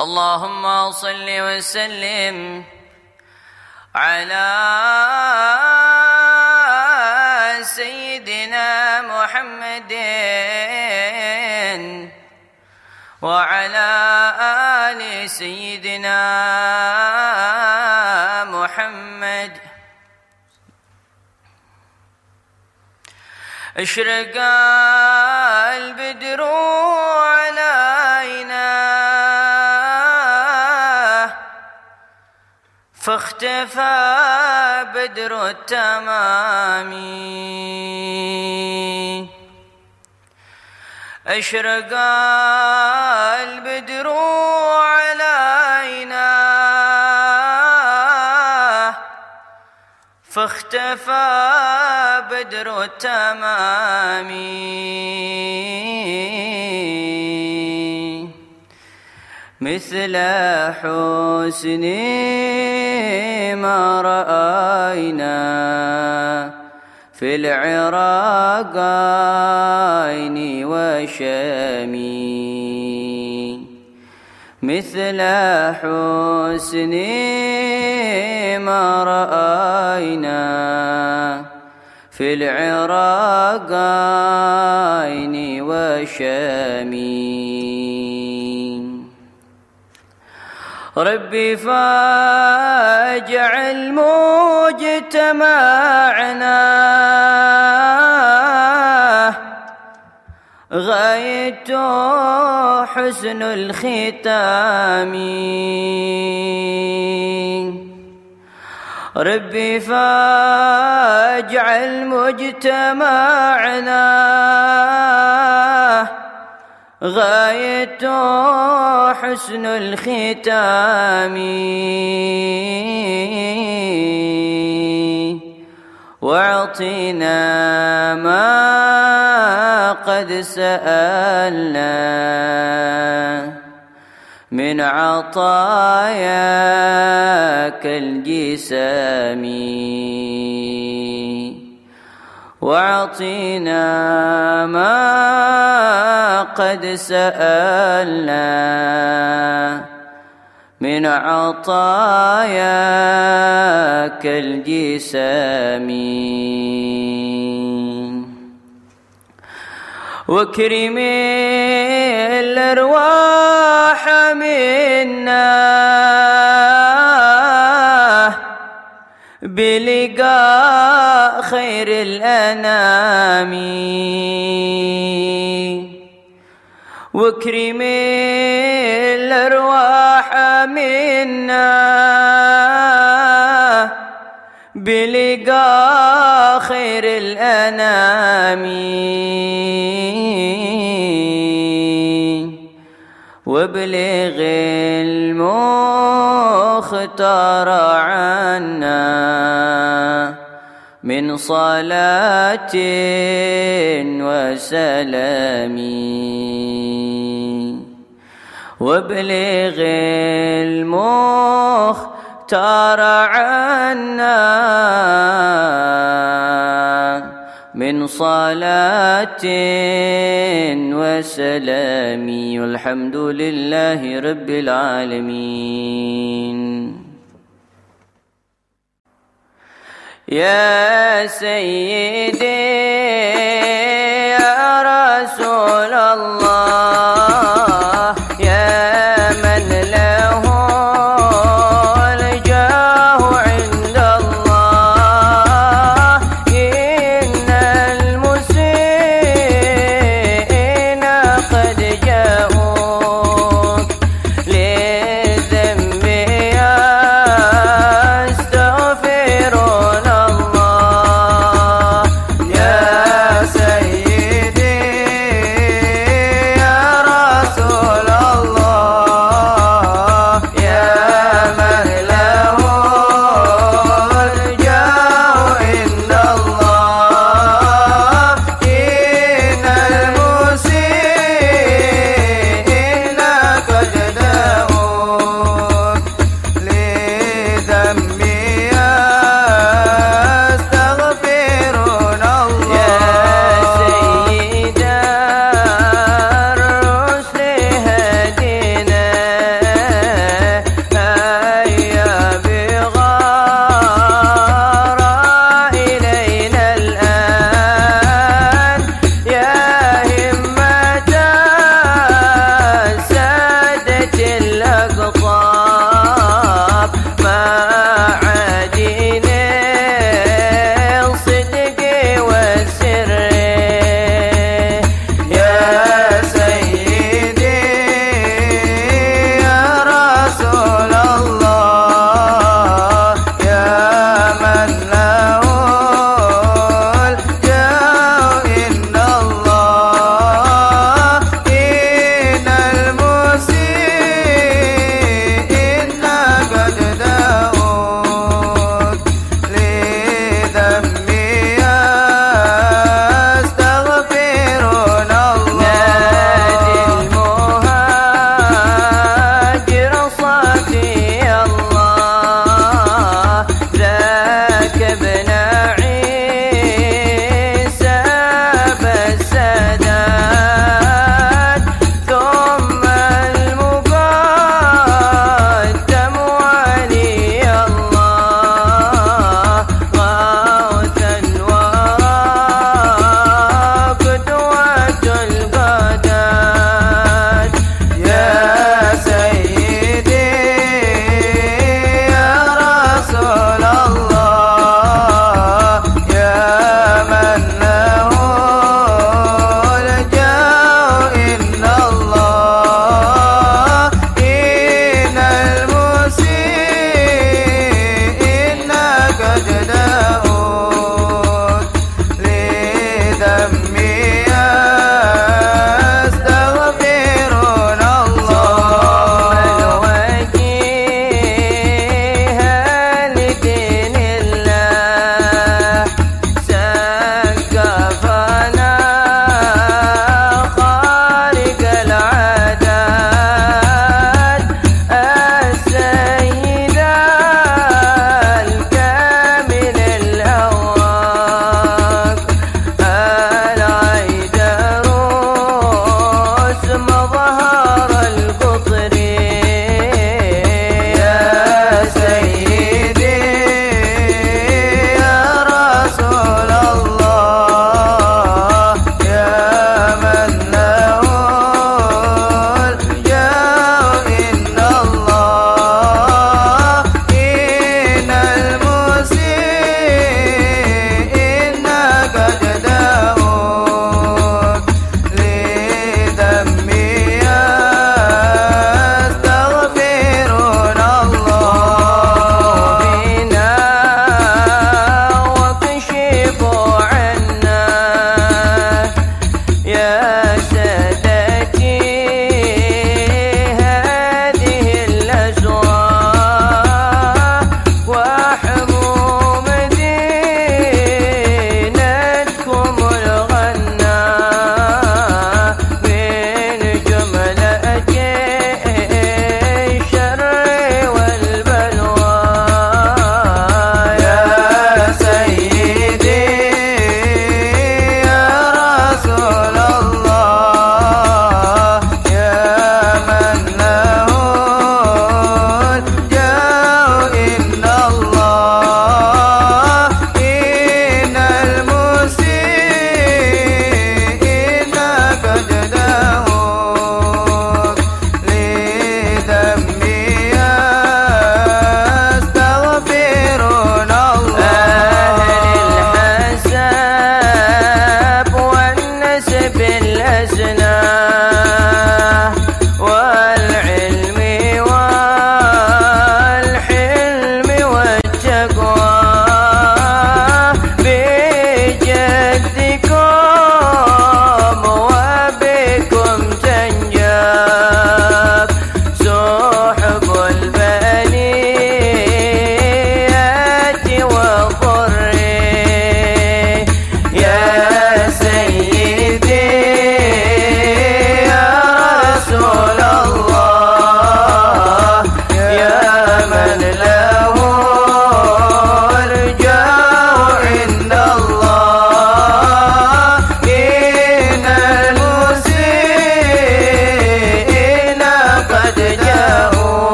اللهم صل وسلم على سيدنا محمد وعلى آل سيدنا محمد. اشرق البدر فاختفى بدر التمام. أشرق البدر علينا. فاختفى بدر التمام. مثل حسن ما رأينا في العراقين وشامي مثل حسن ما رأينا في العراقين وشامي ربي فاجعل مجتمعنا غاية حسن الختام. ربي فاجعل مجتمعنا غاية حسن الختام. واعطنا ما قد سألنا من عطاياك الجسام. واعطنا ما قد سألنا من عطاياك الجسام واكرم الأرواح منا بلقاء خير الأنام. واكرم الأرواح منا. بلقاء خير الأنام. وابلغ المختار عنا من صلاة وسلام. وابلغ المختار عنا من صلاة وسلام. والحمد لله رب العالمين. يا سيدي يا رسول الله.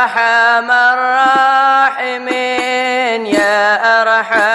أرحم الراحمين يا أرحم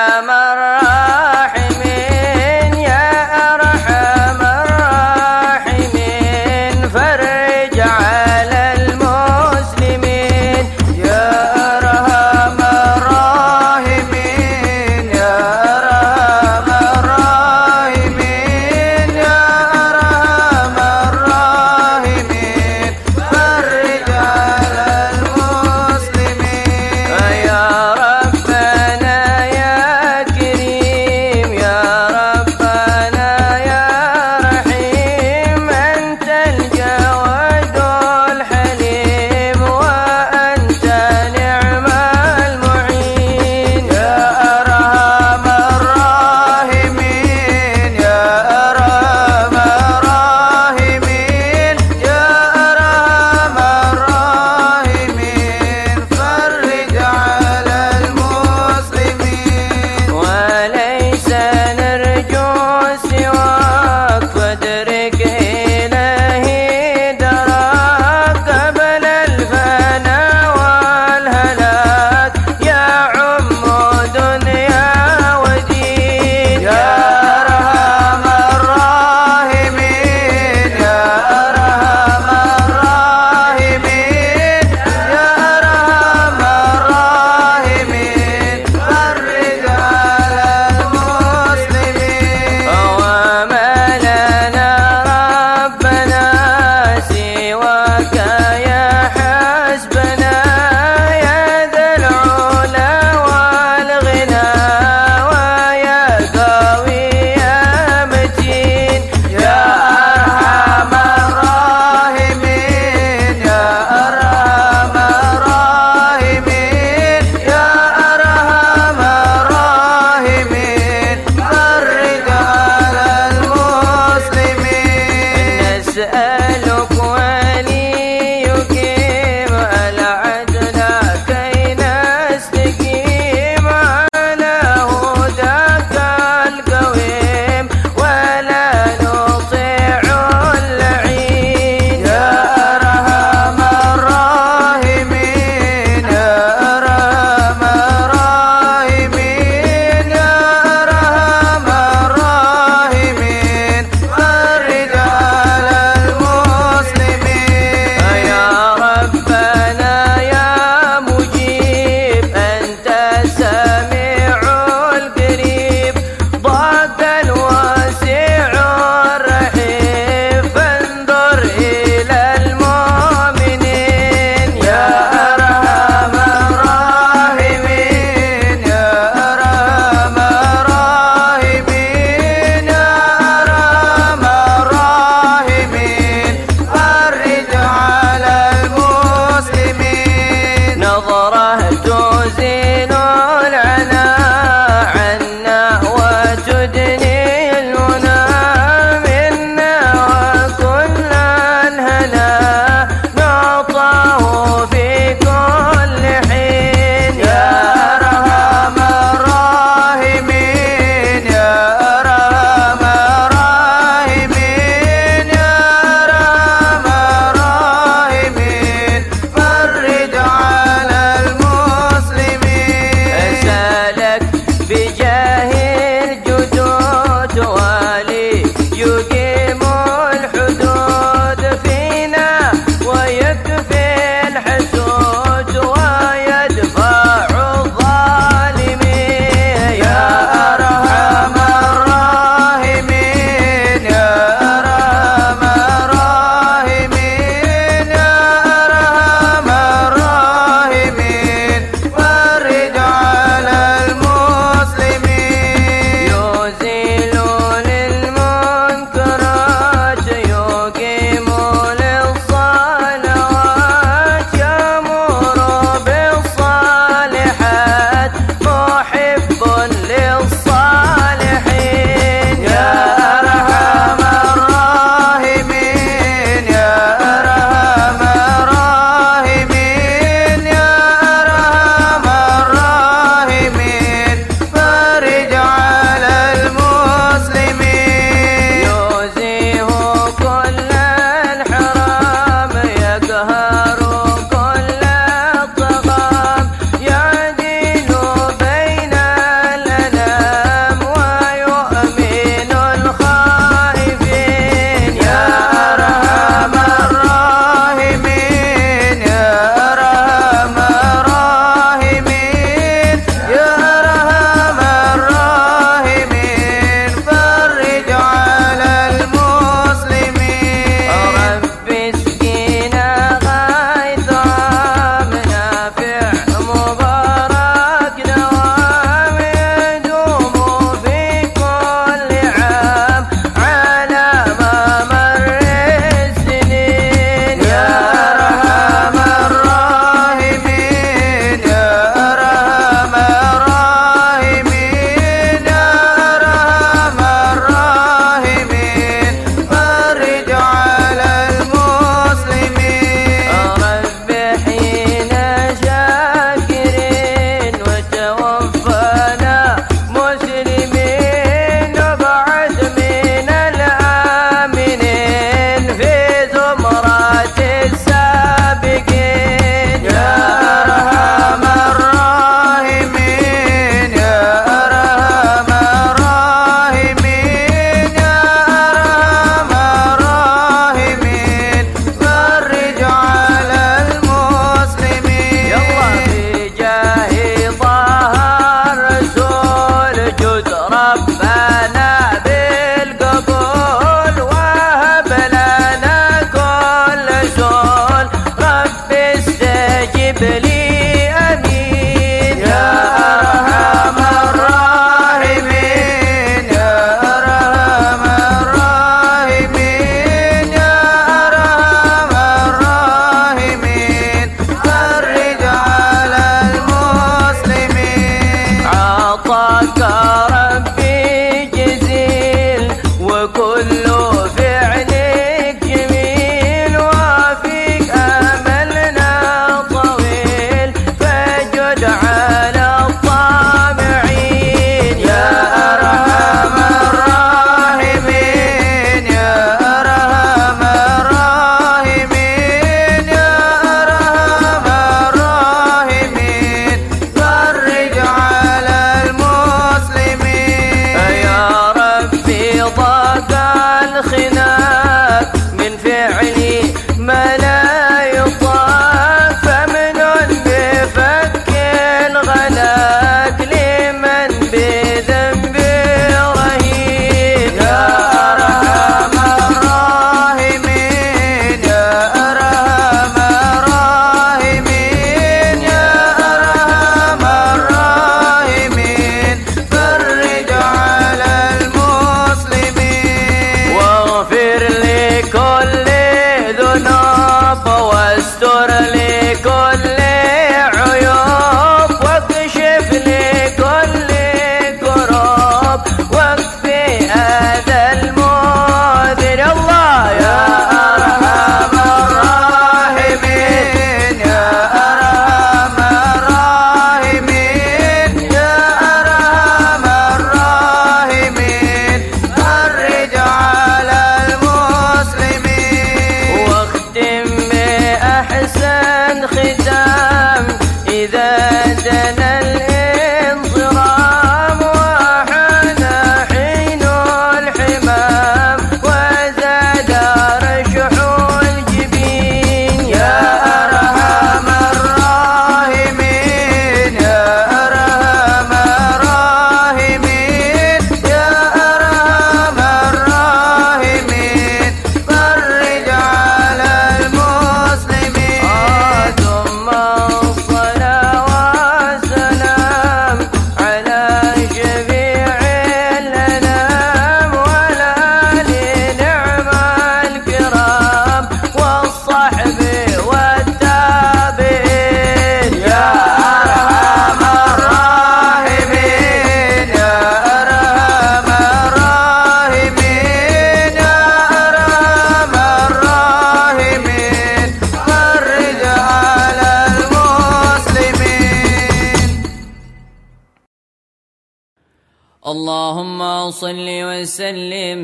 اللهم صل وسلم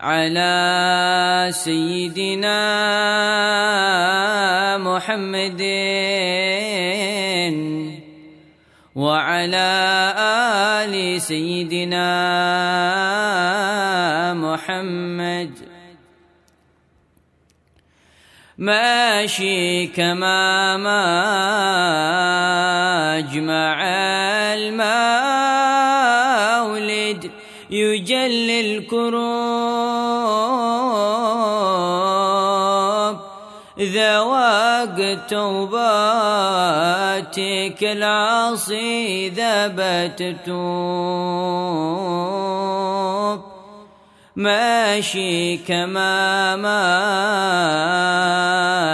على سيدنا محمد وعلى آل سيدنا محمد. ماشي كما ما اجمع توباتك العاصي ذبت توب. ماشي كما ما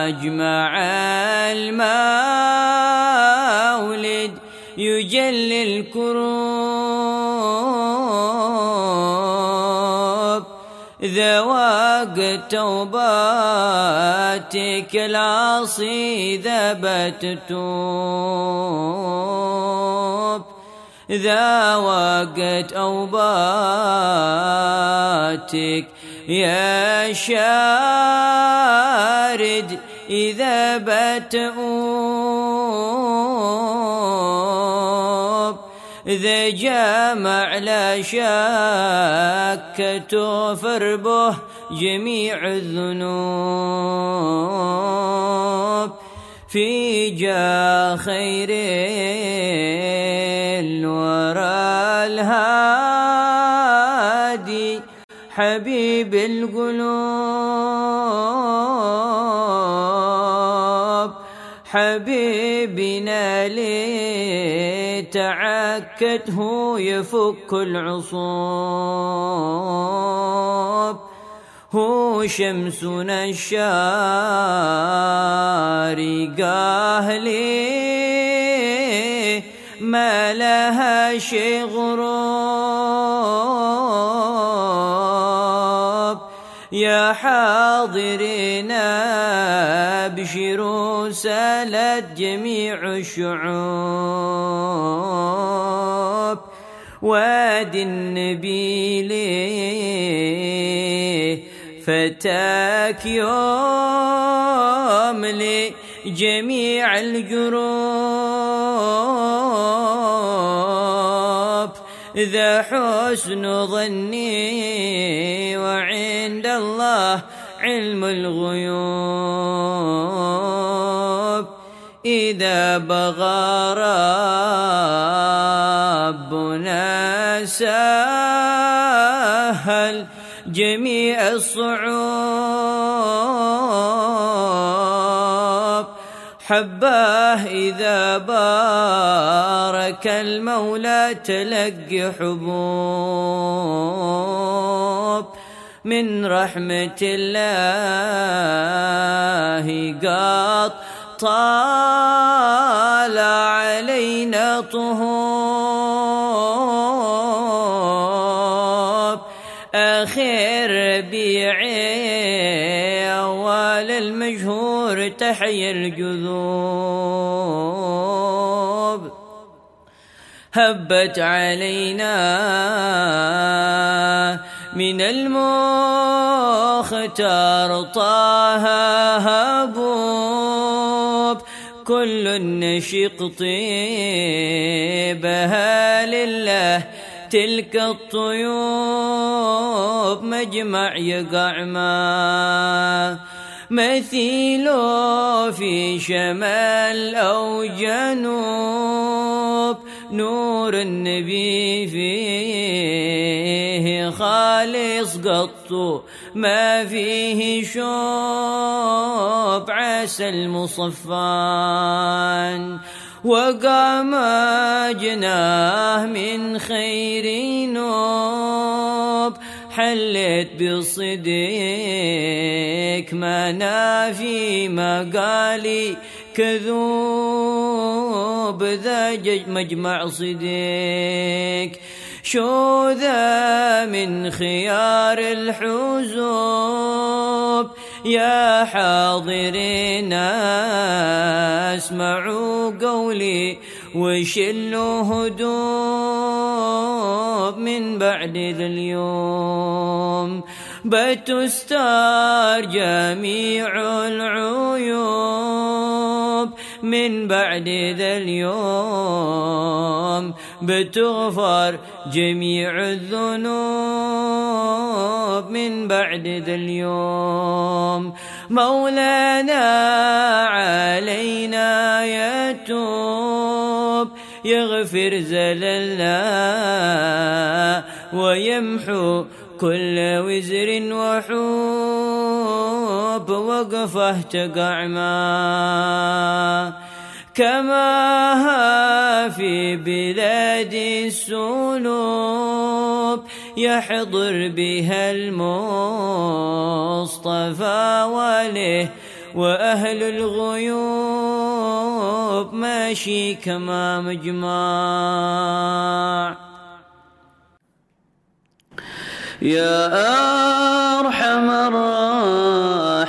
أجمع المولد يجلي الكروب. ذواق توباتك العاصي ذبت توب. ذا وقت أوباتك يا شارد إذا بتؤوب ذا جامع لا شك تغفر به. جميع الذنوب في جا خير الورى الهادي حبيب القلوب. حبيبنا لتعكته يفك العصوب. هو شمسنا الشارقة لي ما لها شي غروب يا حاضرين أبشروا سالت جميع الشعوب. وادي النبي ليه فتاك يوم لجميع الجروب. ذا حسن ظني وعند الله علم الغيوب. إذا بغى إذا بارك المولى تلقي حبوب من رحمة الله قط طال علينا طهوب آخر ربيعي أول المجهور تحيا الجذوب هبت علينا من المختار طه هبوب كل النشق طيبها لله تلك الطيوب مجمع يقع ما مثيله في شمال أو جنوب. نور النبي فيه خالص قط ما فيه شوب عسى المصفان. وقام جناه من خير نوب حلت بصديق ما نافي مقالي كذوب ذا مجمع صديق. شو ذا من خيار الحزوب. يا حاضرين اسمعوا قولي وشلوا هدوب من بعد اليوم. بتستار جميع العيوب من بعد ذا اليوم بتغفر جميع الذنوب من بعد ذا اليوم. مولانا علينا يتوب يغفر زللنا ويمحو كل وزر وحوب وقفه تقع ما كما في بلاد السلوب يحضر بها المصطفى وله وأهل الغيوب ماشي كما مجمع. يا أرحم الراحمين.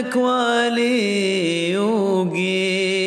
لك ولي يجيب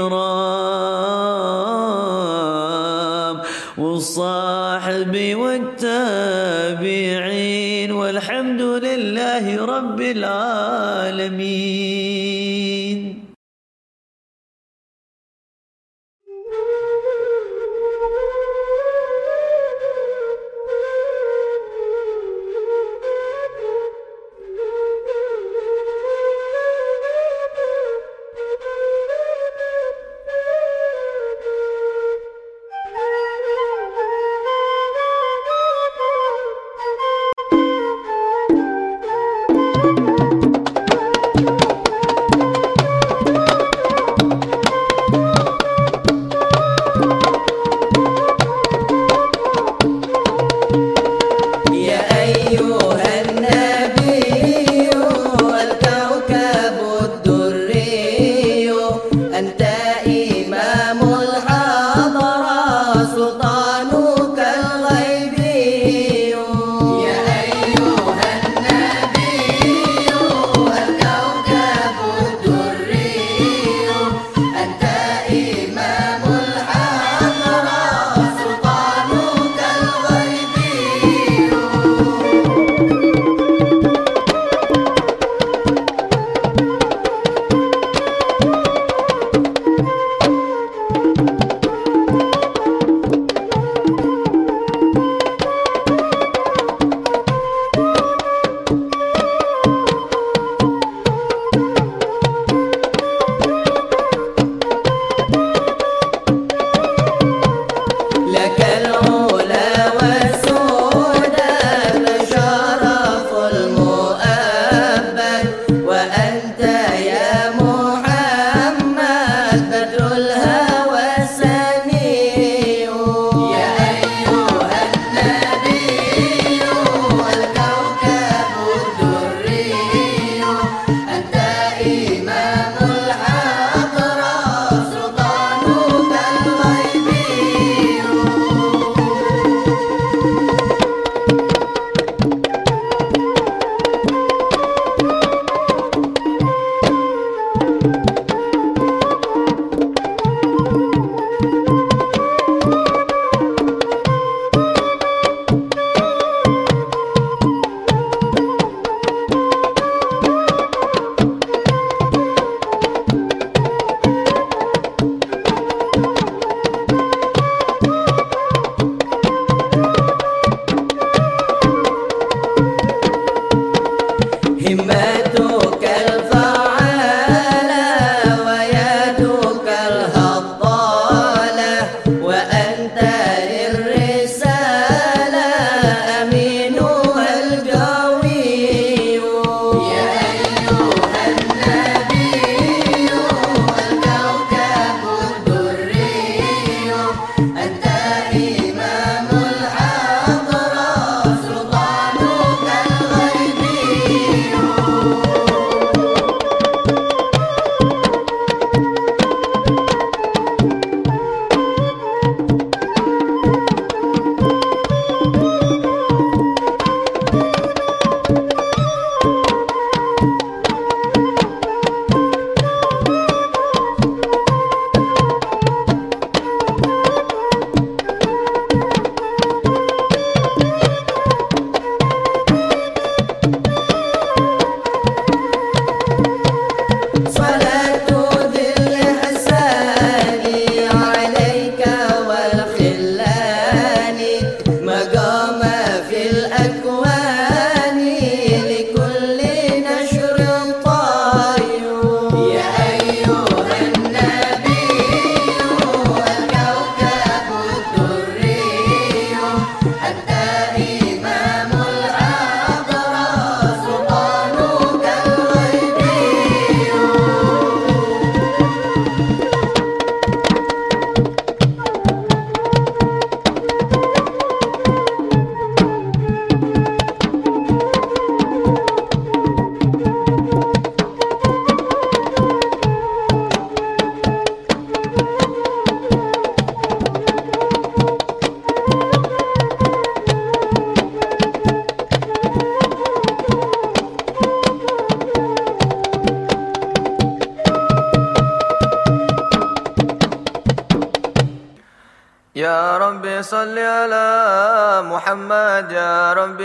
الكرام والصاحب والتابعين والحمد لله رب العالمين.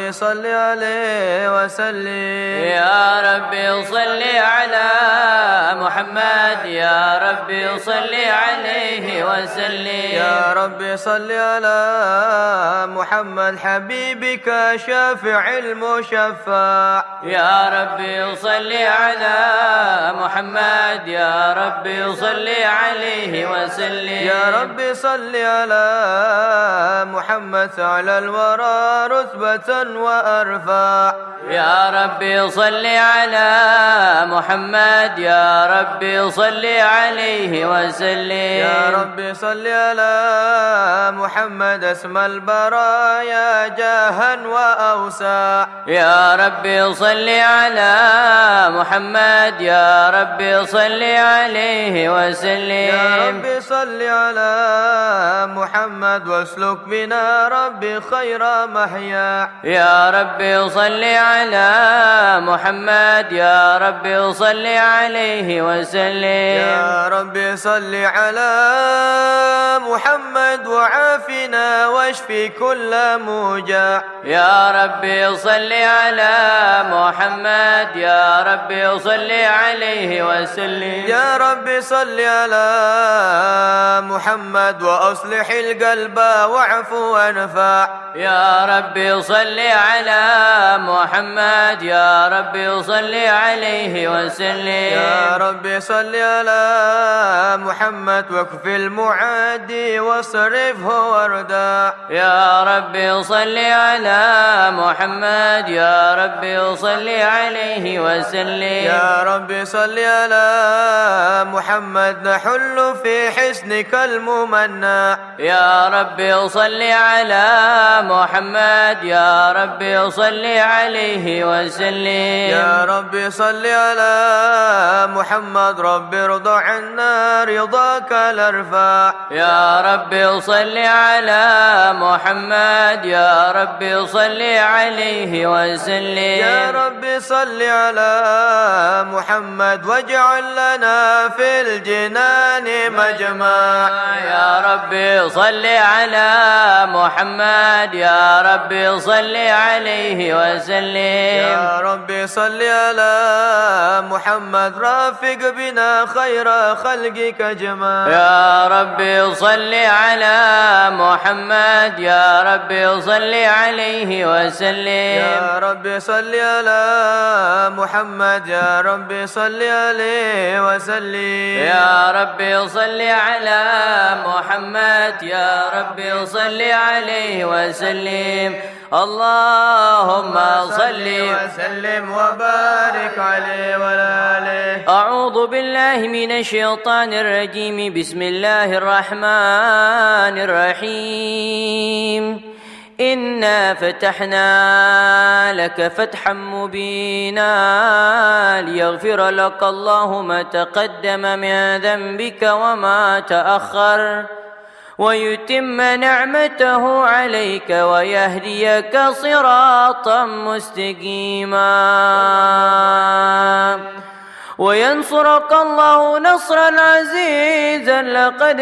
ربي صل عليه وسلم. يا ربي صل على محمد. يا ربي صل عليه وسلم. يا ربي صل على محمد حبيبك شافع المشفع. يا ربي صل على محمد يا ربي صل عليه وسلم. يا ربي صل على محمد على الورى رتبة وأرفع. يا ربي صل على محمد يا ربي صل عليه وسلم. يا ربي صل على محمد اسم البرايا جاها وأوسع. يا ربي صل على محمد يا ربي صل عليه وسلم. يا ربي صل على محمد واسلك بنا ربي خير محيا. يا ربي صل على محمد يا ربي صل عليه وسلم. يا ربي صل على محمد وعافنا واشفي كل موجع. يا ربي صل على محمد يا ربي صل عليه وسلم. يا ربي صل على محمد وأصلح القلب واعف وانفع يا ربي صل على محمد يا ربي صل عليه وسلم. يا ربي صل على محمد واكف المعادي واصرفه وردا يا ربي صل على محمد يا ربي صل عليه وسلم. يا ربي صل على محمد نحل في حسنك الممنى يا ربي صل على محمد يا ربي صل عليه وسلم. يا ربي صل على محمد ربي ارضى عنا رضاك الأرفع. يا ربي صل على محمد يا ربي صل عليه وسلم. يا ربي صل على محمد واجعل لنا في الجنان مجمع. يا ربي صل على محمد يا ربي صل عليه وسلم. يا ربي صل على محمد رافق بنا خير خلقك جمال يا ربي صل على محمد يا ربي صل عليه وسلم. يا ربي صل على محمد يا ربي صل عليه وسلم. يا ربي صل على محمد يا ربي صل عليه وسلم. اللهم صل وسلم وبارك عليه وعلى آله. أعوذ بالله من الشيطان الرجيم. بسم الله الرحمن الرحيم. إنا فتحنا لك فتحا مبينا ليغفر لك الله ما تقدم من ذنبك وما تأخر ويتم نعمته عليك ويهديك صراطا مستقيما وينصرك الله نصرا عزيزا لقد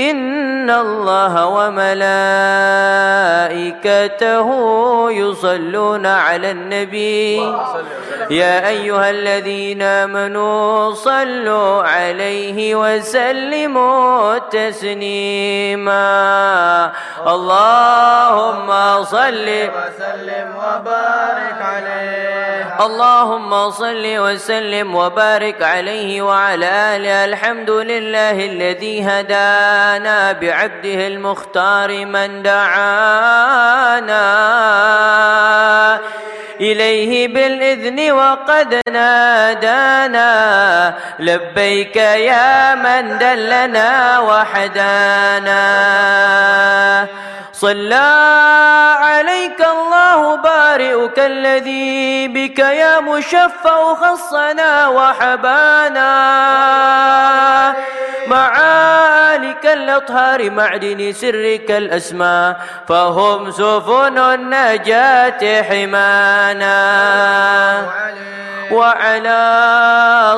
إن الله وملائكته يصلون على النبي. يا أيها الذين آمنوا صلوا عليه وسلموا تسليما. اللهم صل وسلم وبارك عليه اللهم صل وسلم وبارك عليه وعلى آله. الحمد لله الذي هدانا بعبده المختار من دعانا إليه بالإذن وقد نادانا لبيك يا من دلنا وحدانا صلى عليك الله بارئك الذي بك يا مشفع خصنا وحبانا معالك الأطهار معدن سرك الأسماء فهم سفن النجاة حمانا. وعلى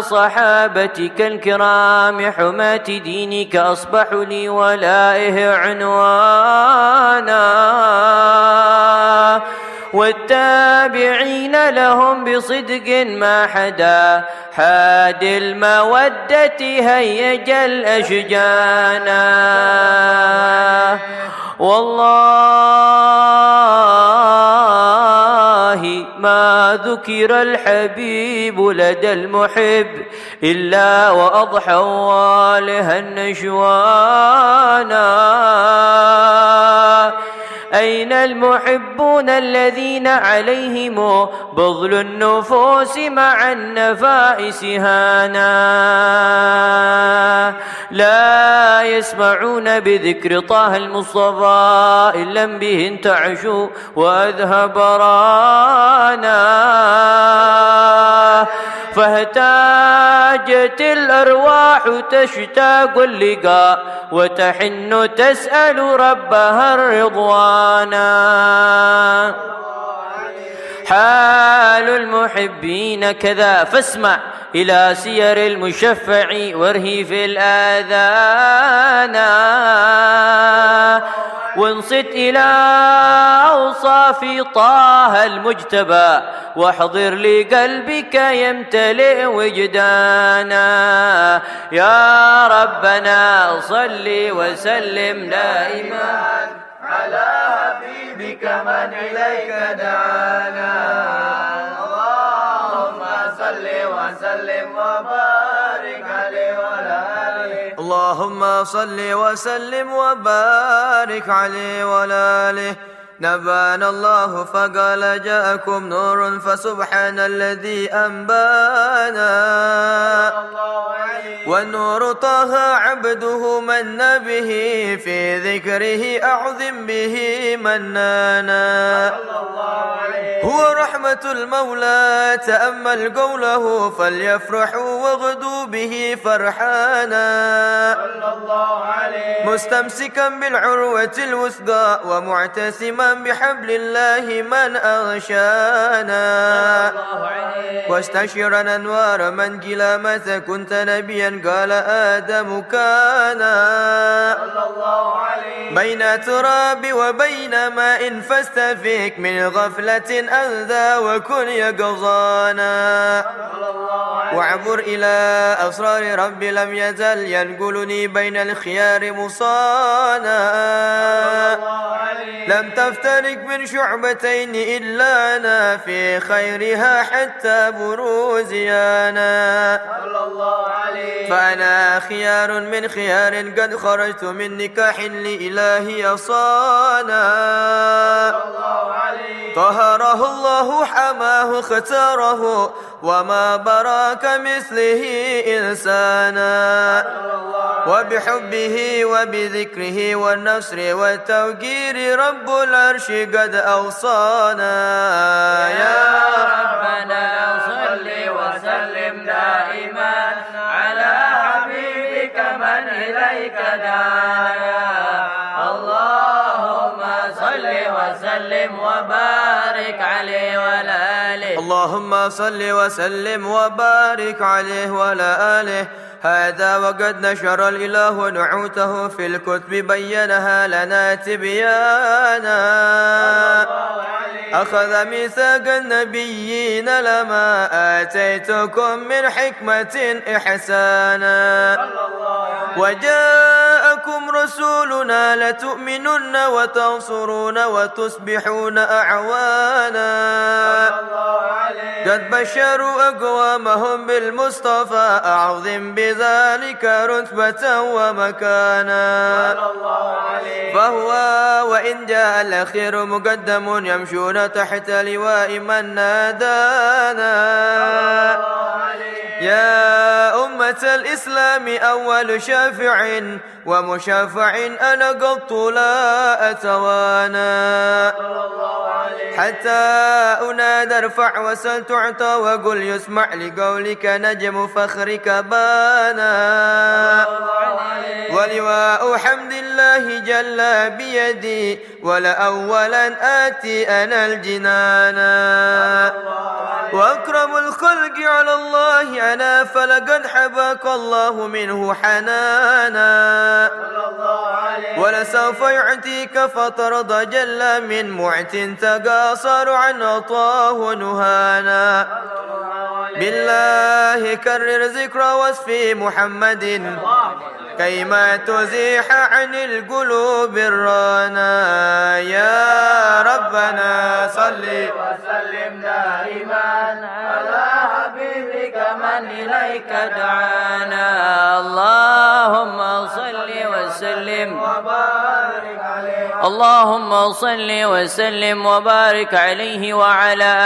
صحابتك الكرام حماة دينك أصبحوا لي ولائه عنوانا. والتابعين لهم بصدق ما حدا. حاد المودة هيج الأشجانا والله ما ذكر الحبيب لدى المحب إلا وأضحى والها النشوانا. أين المحبون الذين عليهم بذل النفوس مع النفائس هانا؟ لا يسمعون بذكر طه المصطفى إن لم به انتعشوا وأذهب رانا. فاهتاجت الأرواح تشتاق اللقاء وتحن تسأل ربها الرضوانا حال المحبين كذا فاسمع إلى سير المشفع وارهي في الآذان. وانصت إلى أوصاف طه المجتبى واحضر لقلبك يمتلئ وجدانا. يا ربنا صل وسلم دائما. على حبيبك من إليك دعانا. اللهم صل وسلم وبارك عليه وعلى آله اللهم صل وسلم وبارك عليه وعلى آله نبأنا الله فقال جاءكم نور فسبحان الذي أنبانا. والنور طه عبده من به في ذكره أعظم به منانا. هو رحمة المولى تأمل قوله فليفرحوا واغدوا به فرحانا. مستمسكا بالعروة الوثقى ومعتسما بحبل الله من أغشانا. واستشرا أنوار من جلا متى كنت نبيا قال آدم كان. بين تراب وبين ماء فاستفيك من غفلة أذى وكن يقظانا. واعبر إلى أسرار ربي لم يزل ينقلني بين الخيار مصانا. لم تفترق من شعبتين إلا أنا في خيرها حتى بروزيانا. فأنا خيار من خيار قد خرجت من نكاح لإلهي صانا. طهره الله حماه اختاره وما براك مثله إنسانا. وبحبه وبذكره والنصر والتوقير رب العرش قد أوصانا. يا ربنا صل وسلم دائما على حبيبك من إليك داعيا اللهم صل وسلم وبارك اللهم صل وسلم وبارك عليه وعلى آله. هذا وقد نشر الإله نعوته في الكتب بينها لنا تبيانا. أخذ ميثاق النبيين لما آتيتكم من حكمة إحسانا. وجاءكم رسولنا لتؤمنن وتنصرون وتصبحون أعوانا. قد بشروا أقوامهم بالمصطفى أعظم بذلك رتبة ومكانا. فهو وإن جاء الأخير مقدم يمشون تحت لواء من نادانا. يا أمة الإسلام أول شافع ومشافع أنا قط لا أتوانا. حتى أنادى ارفع وسل تعطى وقل يسمع لقولك نجم فخرك بانا. ولواء حمد الله جل بيدي ولأولا آتي أنا الجنانا وأكرم الخلق على الله أنا فلقد حباك الله منه حنانا. ولسوف يعطيك فترضى جل من معت تقاصر عن عطاه نهانا. بالله كرر ذكر وصف محمد كيما تزيح عن القلوب الرانا. يا ربنا صل وسلم دائما على من إليك دعانا. اللهم صل وسلم. وبارك اللهم صل وسلم وبارك عليه وعلى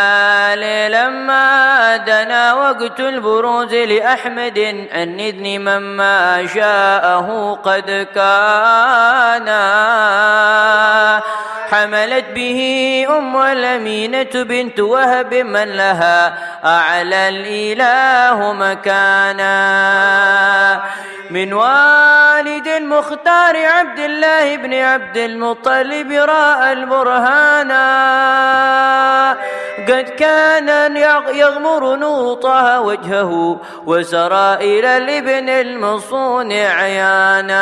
آله لما دنا وقت البروز لأحمد الندن مما شاءه قد كان. حملت به أم الأمينة بنت وهب من لها أعلى الإله مكانا. من والد المختار عبد الله بن عبد المطلب راى البرهانا قد كان يغمر نوطها وجهه وسرى إلى الابن المصون عيانا.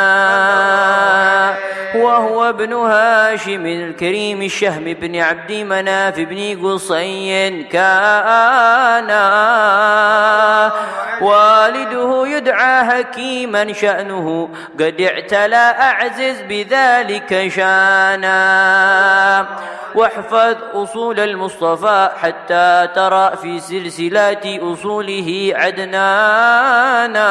وهو ابن هاشم الكريم الشهم بن عبد مناف بن قصي كان. والده يدعى حكيما شأنه قد اعتلى أعزز بذلك شانا واحفظ أصول المصطفى حتى ترى في سلسلات أصوله عدنانا.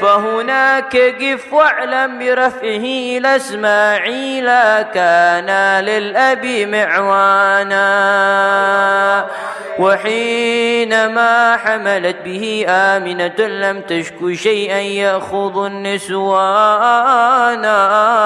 فهناك قف واعلم برفعه إلى إسماعيل كان للأب معوانا. وحينما حملت به آمنة لم تشك شيئا يأخذ النسوانا.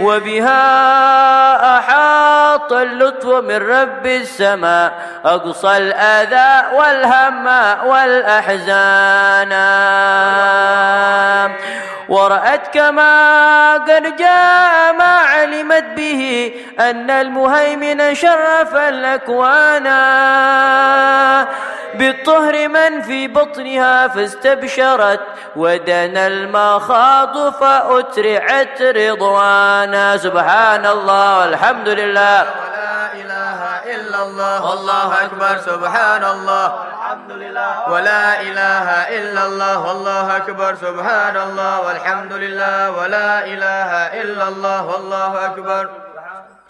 وبها أحاط اللطف من رب السماء أقصى الأذى والهم والأحزان. ورأت كما قد جاء ما علمت به أن المهيمن شرف الأكوان. بالطهر من في بطنها فاستبشرت ودنا المخاض فأترعت رضوانا سبحان الله والحمد لله ولا إله إلا الله والله أكبر سبحان الله ولا إله إلا الله والله أكبر سبحان الله والحمد لله ولا إله إلا الله والله أكبر.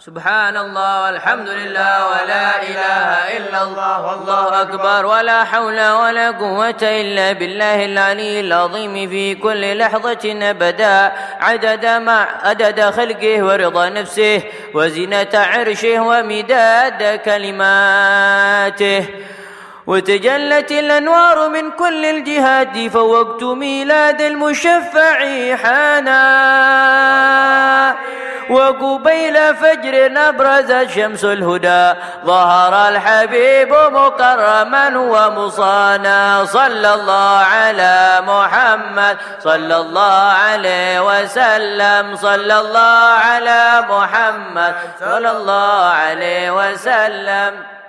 سبحان الله والحمد لله ولا إله إلا الله والله أكبر ولا حول ولا قوة إلا بالله العلي العظيم في كل لحظة أبدا عدد ما عدد خلقه ورضا نفسه وزنة عرشه ومداد كلماته وتجلت الأنوار من كل الجهات فوقت ميلاد المشفع حانا. وقبيل فجر أبرزت شمس الهدى ظهر الحبيب مكرما ومصانا. صلى الله على محمد صلى الله عليه وسلم. صلى الله على محمد صلى الله عليه وسلم.